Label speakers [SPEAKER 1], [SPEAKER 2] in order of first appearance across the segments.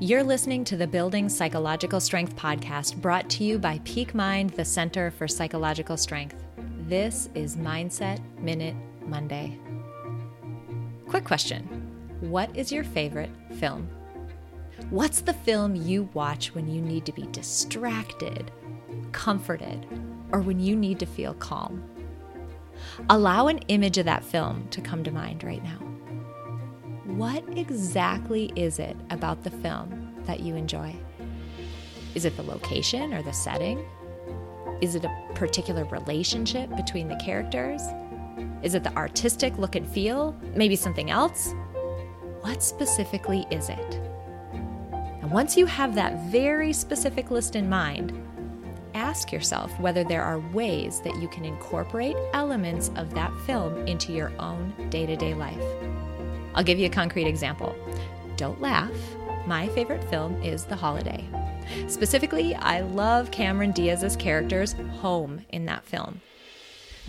[SPEAKER 1] You're listening to the Building Psychological Strength podcast brought to you by Peak Mind, the Center for Psychological Strength. This is Mindset Minute Monday. Quick question What is your favorite film? What's the film you watch when you need to be distracted, comforted, or when you need to feel calm? Allow an image of that film to come to mind right now what exactly is it about the film that you enjoy? Is it the location or the setting? Is it a particular relationship between the characters? Is it the artistic look and feel? Maybe something else? What specifically is it? And once you have that very specific list in mind, ask yourself whether there are ways that you can incorporate elements of that film into your own day to day life. I'll give you a concrete example. Don't laugh. My favorite film is The Holiday. Specifically, I love Cameron Diaz's character's home in that film.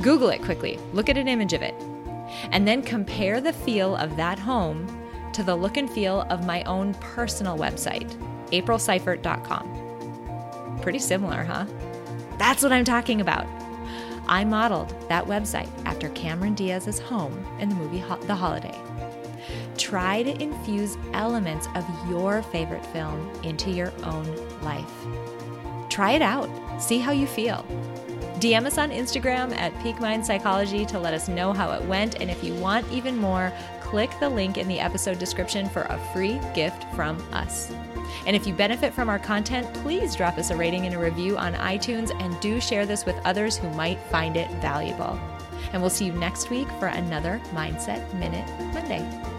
[SPEAKER 1] Google it quickly, look at an image of it, and then compare the feel of that home to the look and feel of my own personal website, aprilseifert.com. Pretty similar, huh? That's what I'm talking about. I modeled that website after Cameron Diaz's home in the movie The Holiday try to infuse elements of your favorite film into your own life. Try it out, see how you feel. DM us on Instagram at Peak Mind Psychology to let us know how it went. And if you want even more, click the link in the episode description for a free gift from us. And if you benefit from our content, please drop us a rating and a review on iTunes and do share this with others who might find it valuable. And we'll see you next week for another Mindset Minute Monday.